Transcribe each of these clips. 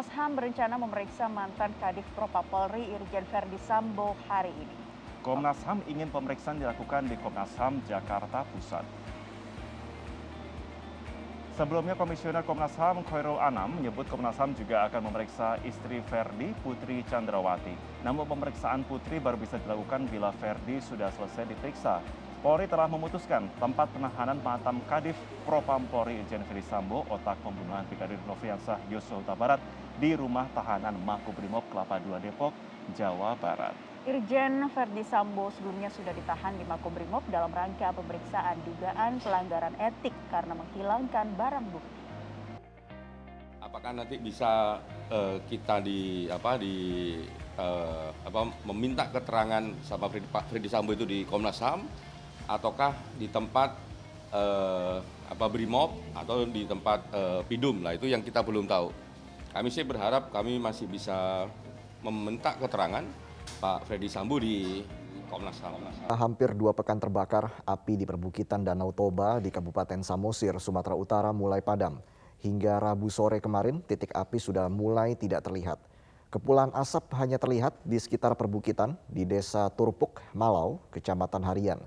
Komnas HAM berencana memeriksa mantan Kadif Propam Polri Irjen Verdi Sambo hari ini. Komnas HAM ingin pemeriksaan dilakukan di Komnas HAM Jakarta Pusat. Sebelumnya Komisioner Komnas HAM Khairul Anam menyebut Komnas HAM juga akan memeriksa istri Verdi, Putri Chandrawati. Namun pemeriksaan Putri baru bisa dilakukan bila Verdi sudah selesai diperiksa. Polri telah memutuskan tempat penahanan mantan Kadif Propam Polri Irjen Verdi Sambo otak pembunuhan Brigadir Nofriansah Yosua Huta Barat di rumah tahanan Makobrimob Kelapa II Depok, Jawa Barat. Irjen Verdi Sambo sebelumnya sudah ditahan di Makobrimob dalam rangka pemeriksaan dugaan pelanggaran etik karena menghilangkan barang bukti. Apakah nanti bisa uh, kita di apa di uh, apa meminta keterangan sama Pak Freddy Sambo itu di Komnas HAM ataukah di tempat eh, apa brimob atau di tempat eh, pidum lah itu yang kita belum tahu. Kami sih berharap kami masih bisa meminta keterangan Pak Freddy Sambu di Komnas HAM. Hampir dua pekan terbakar, api di perbukitan Danau Toba di Kabupaten Samosir, Sumatera Utara mulai padam. Hingga Rabu sore kemarin, titik api sudah mulai tidak terlihat. Kepulan asap hanya terlihat di sekitar perbukitan di Desa Turpuk, Malau, Kecamatan Harian.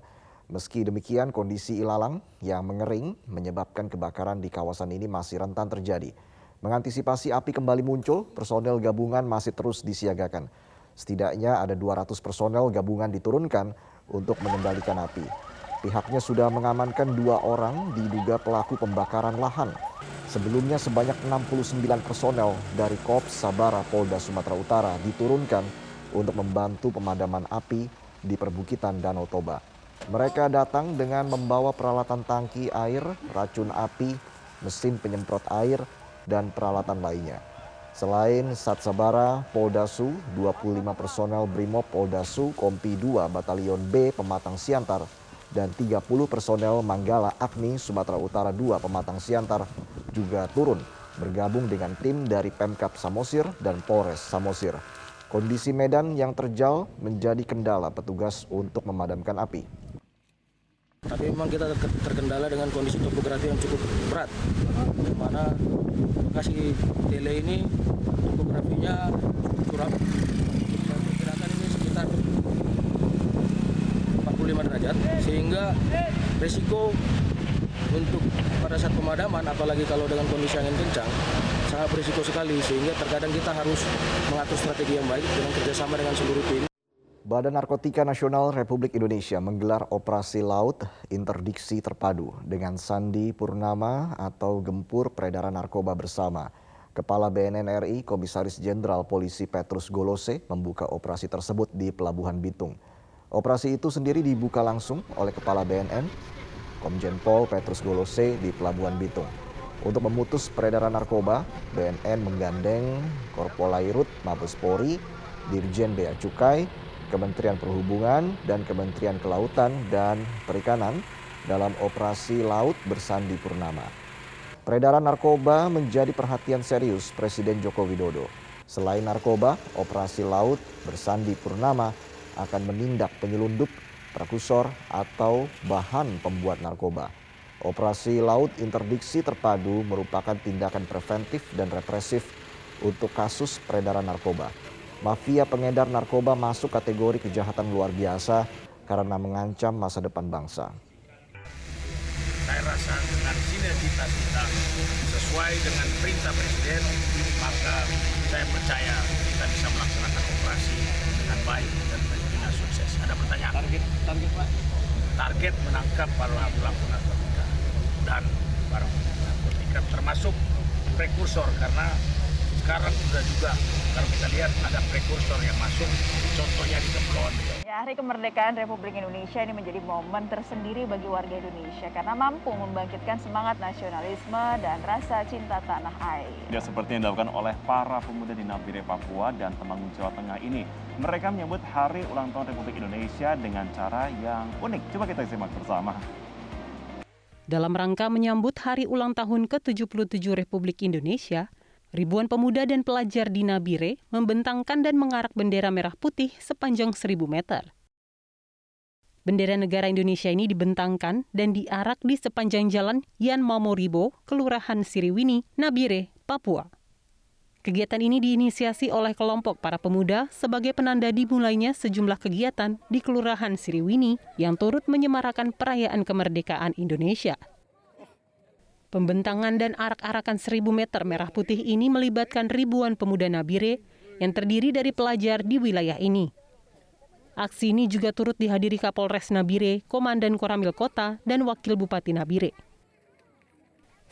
Meski demikian, kondisi ilalang yang mengering menyebabkan kebakaran di kawasan ini masih rentan terjadi. Mengantisipasi api kembali muncul, personel gabungan masih terus disiagakan. Setidaknya ada 200 personel gabungan diturunkan untuk mengendalikan api. Pihaknya sudah mengamankan dua orang diduga pelaku pembakaran lahan. Sebelumnya sebanyak 69 personel dari Korps Sabara Polda Sumatera Utara diturunkan untuk membantu pemadaman api di perbukitan Danau Toba. Mereka datang dengan membawa peralatan tangki air, racun api, mesin penyemprot air, dan peralatan lainnya. Selain Satsabara, Poldasu, 25 personel Brimob Poldasu, Kompi 2, Batalion B, Pematang Siantar, dan 30 personel Manggala Agni, Sumatera Utara 2, Pematang Siantar juga turun bergabung dengan tim dari Pemkap Samosir dan Polres Samosir. Kondisi medan yang terjal menjadi kendala petugas untuk memadamkan api. Tapi memang kita terkendala dengan kondisi topografi yang cukup berat. Di mana lokasi tele ini topografinya curam. Saya perkirakan ini sekitar 45 derajat sehingga resiko untuk pada saat pemadaman apalagi kalau dengan kondisi angin kencang sangat berisiko sekali sehingga terkadang kita harus mengatur strategi yang baik dengan kerjasama dengan seluruh tim. Badan Narkotika Nasional Republik Indonesia menggelar operasi laut interdiksi terpadu dengan Sandi Purnama atau Gempur Peredaran Narkoba Bersama. Kepala BNN RI Komisaris Jenderal Polisi Petrus Golose membuka operasi tersebut di Pelabuhan Bitung. Operasi itu sendiri dibuka langsung oleh Kepala BNN, Komjen Pol Petrus Golose di Pelabuhan Bitung. Untuk memutus peredaran narkoba, BNN menggandeng Korpolairut Mabespori, Dirjen Bea Cukai, Kementerian Perhubungan dan Kementerian Kelautan dan Perikanan dalam operasi laut bersandi Purnama. Peredaran narkoba menjadi perhatian serius Presiden Joko Widodo. Selain narkoba, operasi laut bersandi Purnama akan menindak penyelundup, prekusor, atau bahan pembuat narkoba. Operasi laut interdiksi terpadu merupakan tindakan preventif dan represif untuk kasus peredaran narkoba mafia pengedar narkoba masuk kategori kejahatan luar biasa karena mengancam masa depan bangsa. Saya rasa dengan sinergitas kita sesuai dengan perintah Presiden, maka saya percaya kita bisa melaksanakan operasi dengan baik dan tentunya sukses. Ada pertanyaan? Target, target Pak? Target menangkap para pelaku narkotika dan barang narkotika termasuk prekursor karena sekarang sudah juga kalau kita lihat ada prekursor yang masuk, contohnya di Kepulauan Riau. Ya, Hari Kemerdekaan Republik Indonesia ini menjadi momen tersendiri bagi warga Indonesia karena mampu membangkitkan semangat nasionalisme dan rasa cinta tanah air. Ya, seperti yang dilakukan oleh para pemuda di Nabire, Papua dan Temanggung, Jawa Tengah ini. Mereka menyebut Hari Ulang Tahun Republik Indonesia dengan cara yang unik. Coba kita simak bersama. Dalam rangka menyambut Hari Ulang Tahun ke-77 Republik Indonesia, Ribuan pemuda dan pelajar di Nabire membentangkan dan mengarak bendera merah putih sepanjang 1000 meter. Bendera negara Indonesia ini dibentangkan dan diarak di sepanjang jalan Yan Mamoribo, Kelurahan Siriwini, Nabire, Papua. Kegiatan ini diinisiasi oleh kelompok para pemuda sebagai penanda dimulainya sejumlah kegiatan di Kelurahan Siriwini yang turut menyemarakan perayaan kemerdekaan Indonesia. Pembentangan dan arak-arakan seribu meter merah putih ini melibatkan ribuan pemuda Nabire yang terdiri dari pelajar di wilayah ini. Aksi ini juga turut dihadiri Kapolres Nabire, Komandan Koramil Kota, dan Wakil Bupati Nabire.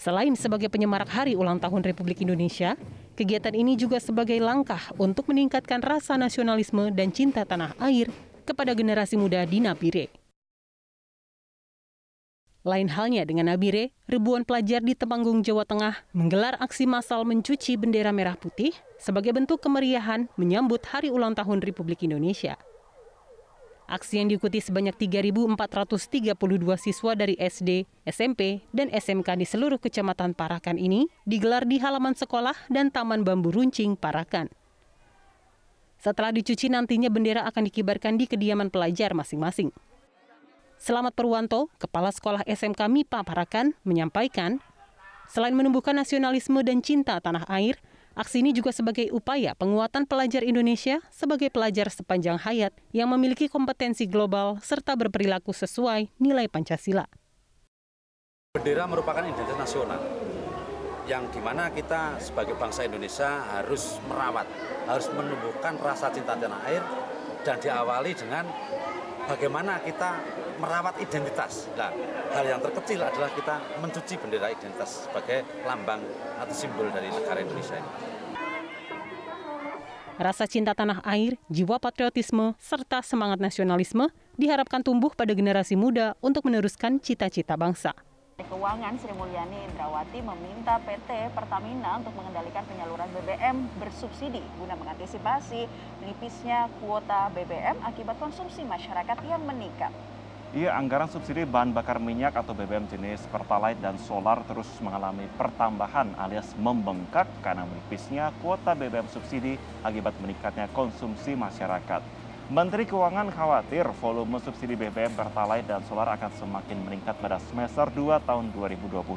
Selain sebagai penyemarak hari ulang tahun Republik Indonesia, kegiatan ini juga sebagai langkah untuk meningkatkan rasa nasionalisme dan cinta tanah air kepada generasi muda di Nabire. Lain halnya dengan Nabire, ribuan pelajar di Temanggung, Jawa Tengah menggelar aksi massal mencuci bendera merah putih sebagai bentuk kemeriahan menyambut Hari Ulang Tahun Republik Indonesia. Aksi yang diikuti sebanyak 3.432 siswa dari SD, SMP, dan SMK di seluruh kecamatan Parakan ini digelar di halaman sekolah dan Taman Bambu Runcing, Parakan. Setelah dicuci nantinya bendera akan dikibarkan di kediaman pelajar masing-masing. Selamat Purwanto, Kepala Sekolah SMK MIPA Parakan, menyampaikan, selain menumbuhkan nasionalisme dan cinta tanah air, aksi ini juga sebagai upaya penguatan pelajar Indonesia sebagai pelajar sepanjang hayat yang memiliki kompetensi global serta berperilaku sesuai nilai Pancasila. Bendera merupakan identitas nasional yang di mana kita sebagai bangsa Indonesia harus merawat, harus menumbuhkan rasa cinta tanah air dan diawali dengan bagaimana kita merawat identitas. Nah, hal yang terkecil adalah kita mencuci bendera identitas sebagai lambang atau simbol dari negara Indonesia ini. Rasa cinta tanah air, jiwa patriotisme, serta semangat nasionalisme diharapkan tumbuh pada generasi muda untuk meneruskan cita-cita bangsa. Keuangan Sri Mulyani Indrawati meminta PT Pertamina untuk mengendalikan penyaluran BBM bersubsidi guna mengantisipasi menipisnya kuota BBM akibat konsumsi masyarakat yang meningkat. Iya, anggaran subsidi bahan bakar minyak atau BBM jenis Pertalite dan solar terus mengalami pertambahan alias membengkak karena menipisnya kuota BBM subsidi akibat meningkatnya konsumsi masyarakat. Menteri Keuangan khawatir volume subsidi BBM Pertalite dan solar akan semakin meningkat pada semester 2 tahun 2022.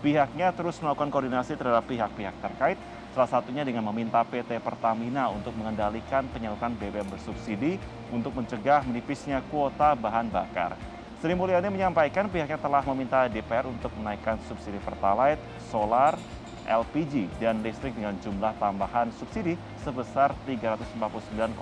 Pihaknya terus melakukan koordinasi terhadap pihak-pihak terkait Salah satunya dengan meminta PT Pertamina untuk mengendalikan penyaluran BBM bersubsidi untuk mencegah menipisnya kuota bahan bakar. Sri Mulyani menyampaikan pihaknya telah meminta DPR untuk menaikkan subsidi Pertalite, solar, LPG, dan listrik dengan jumlah tambahan subsidi sebesar 349,9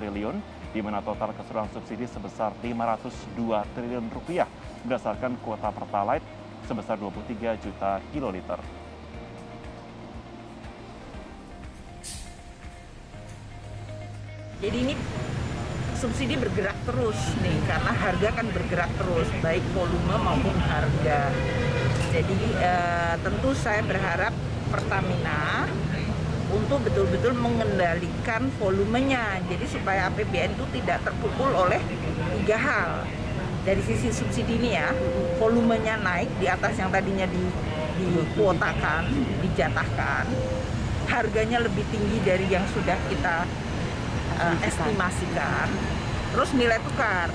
triliun, di mana total keseluruhan subsidi sebesar 502 triliun rupiah berdasarkan kuota Pertalite sebesar 23 juta kiloliter. Jadi ini subsidi bergerak terus nih karena harga kan bergerak terus baik volume maupun harga. Jadi eh, tentu saya berharap Pertamina untuk betul-betul mengendalikan volumenya. Jadi supaya APBN itu tidak terpukul oleh tiga hal. Dari sisi subsidi ini ya, volumenya naik di atas yang tadinya di dikuotakan, dijatahkan. Harganya lebih tinggi dari yang sudah kita uh, estimasikan. Terus nilai tukar.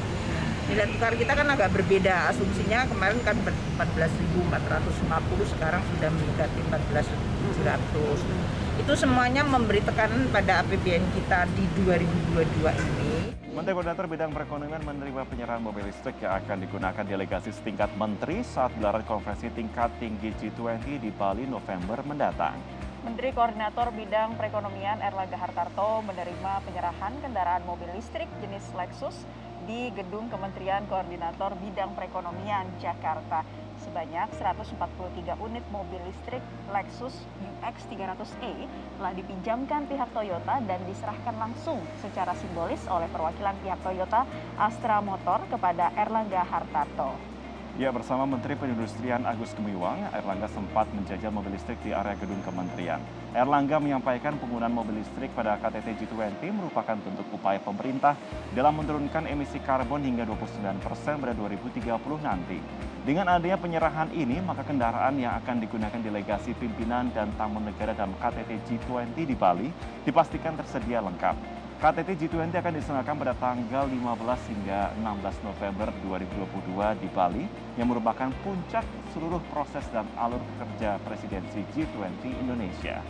Nilai tukar kita kan agak berbeda. Asumsinya kemarin kan 14.450, sekarang sudah mendekati 14.700. Itu semuanya memberi tekanan pada APBN kita di 2022 ini. Menteri Koordinator Bidang Perekonomian menerima penyerahan mobil listrik yang akan digunakan delegasi setingkat menteri saat gelaran konferensi tingkat tinggi G20 di Bali November mendatang. Menteri Koordinator Bidang Perekonomian Erlangga Hartarto menerima penyerahan kendaraan mobil listrik jenis Lexus di Gedung Kementerian Koordinator Bidang Perekonomian Jakarta. Sebanyak 143 unit mobil listrik Lexus UX 300e telah dipinjamkan pihak Toyota dan diserahkan langsung secara simbolis oleh perwakilan pihak Toyota Astra Motor kepada Erlangga Hartarto. Ya, bersama Menteri Perindustrian Agus Gemiwang, Erlangga sempat menjajal mobil listrik di area gedung kementerian. Erlangga menyampaikan penggunaan mobil listrik pada KTT G20 merupakan bentuk upaya pemerintah dalam menurunkan emisi karbon hingga 29 persen pada 2030 nanti. Dengan adanya penyerahan ini, maka kendaraan yang akan digunakan delegasi pimpinan dan tamu negara dalam KTT G20 di Bali dipastikan tersedia lengkap. KTT G20 akan diselenggarakan pada tanggal 15 hingga 16 November 2022 di Bali yang merupakan puncak seluruh proses dan alur kerja presidensi G20 Indonesia.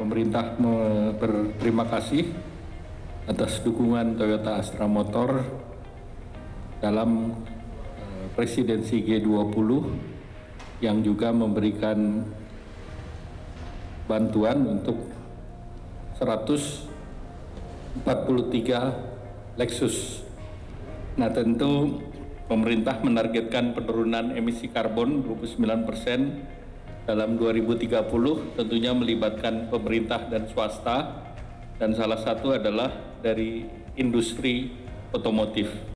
Pemerintah berterima kasih atas dukungan Toyota Astra Motor dalam eh, presidensi G20 yang juga memberikan bantuan untuk 143 Lexus. Nah tentu pemerintah menargetkan penurunan emisi karbon 29 persen dalam 2030 tentunya melibatkan pemerintah dan swasta dan salah satu adalah dari industri otomotif.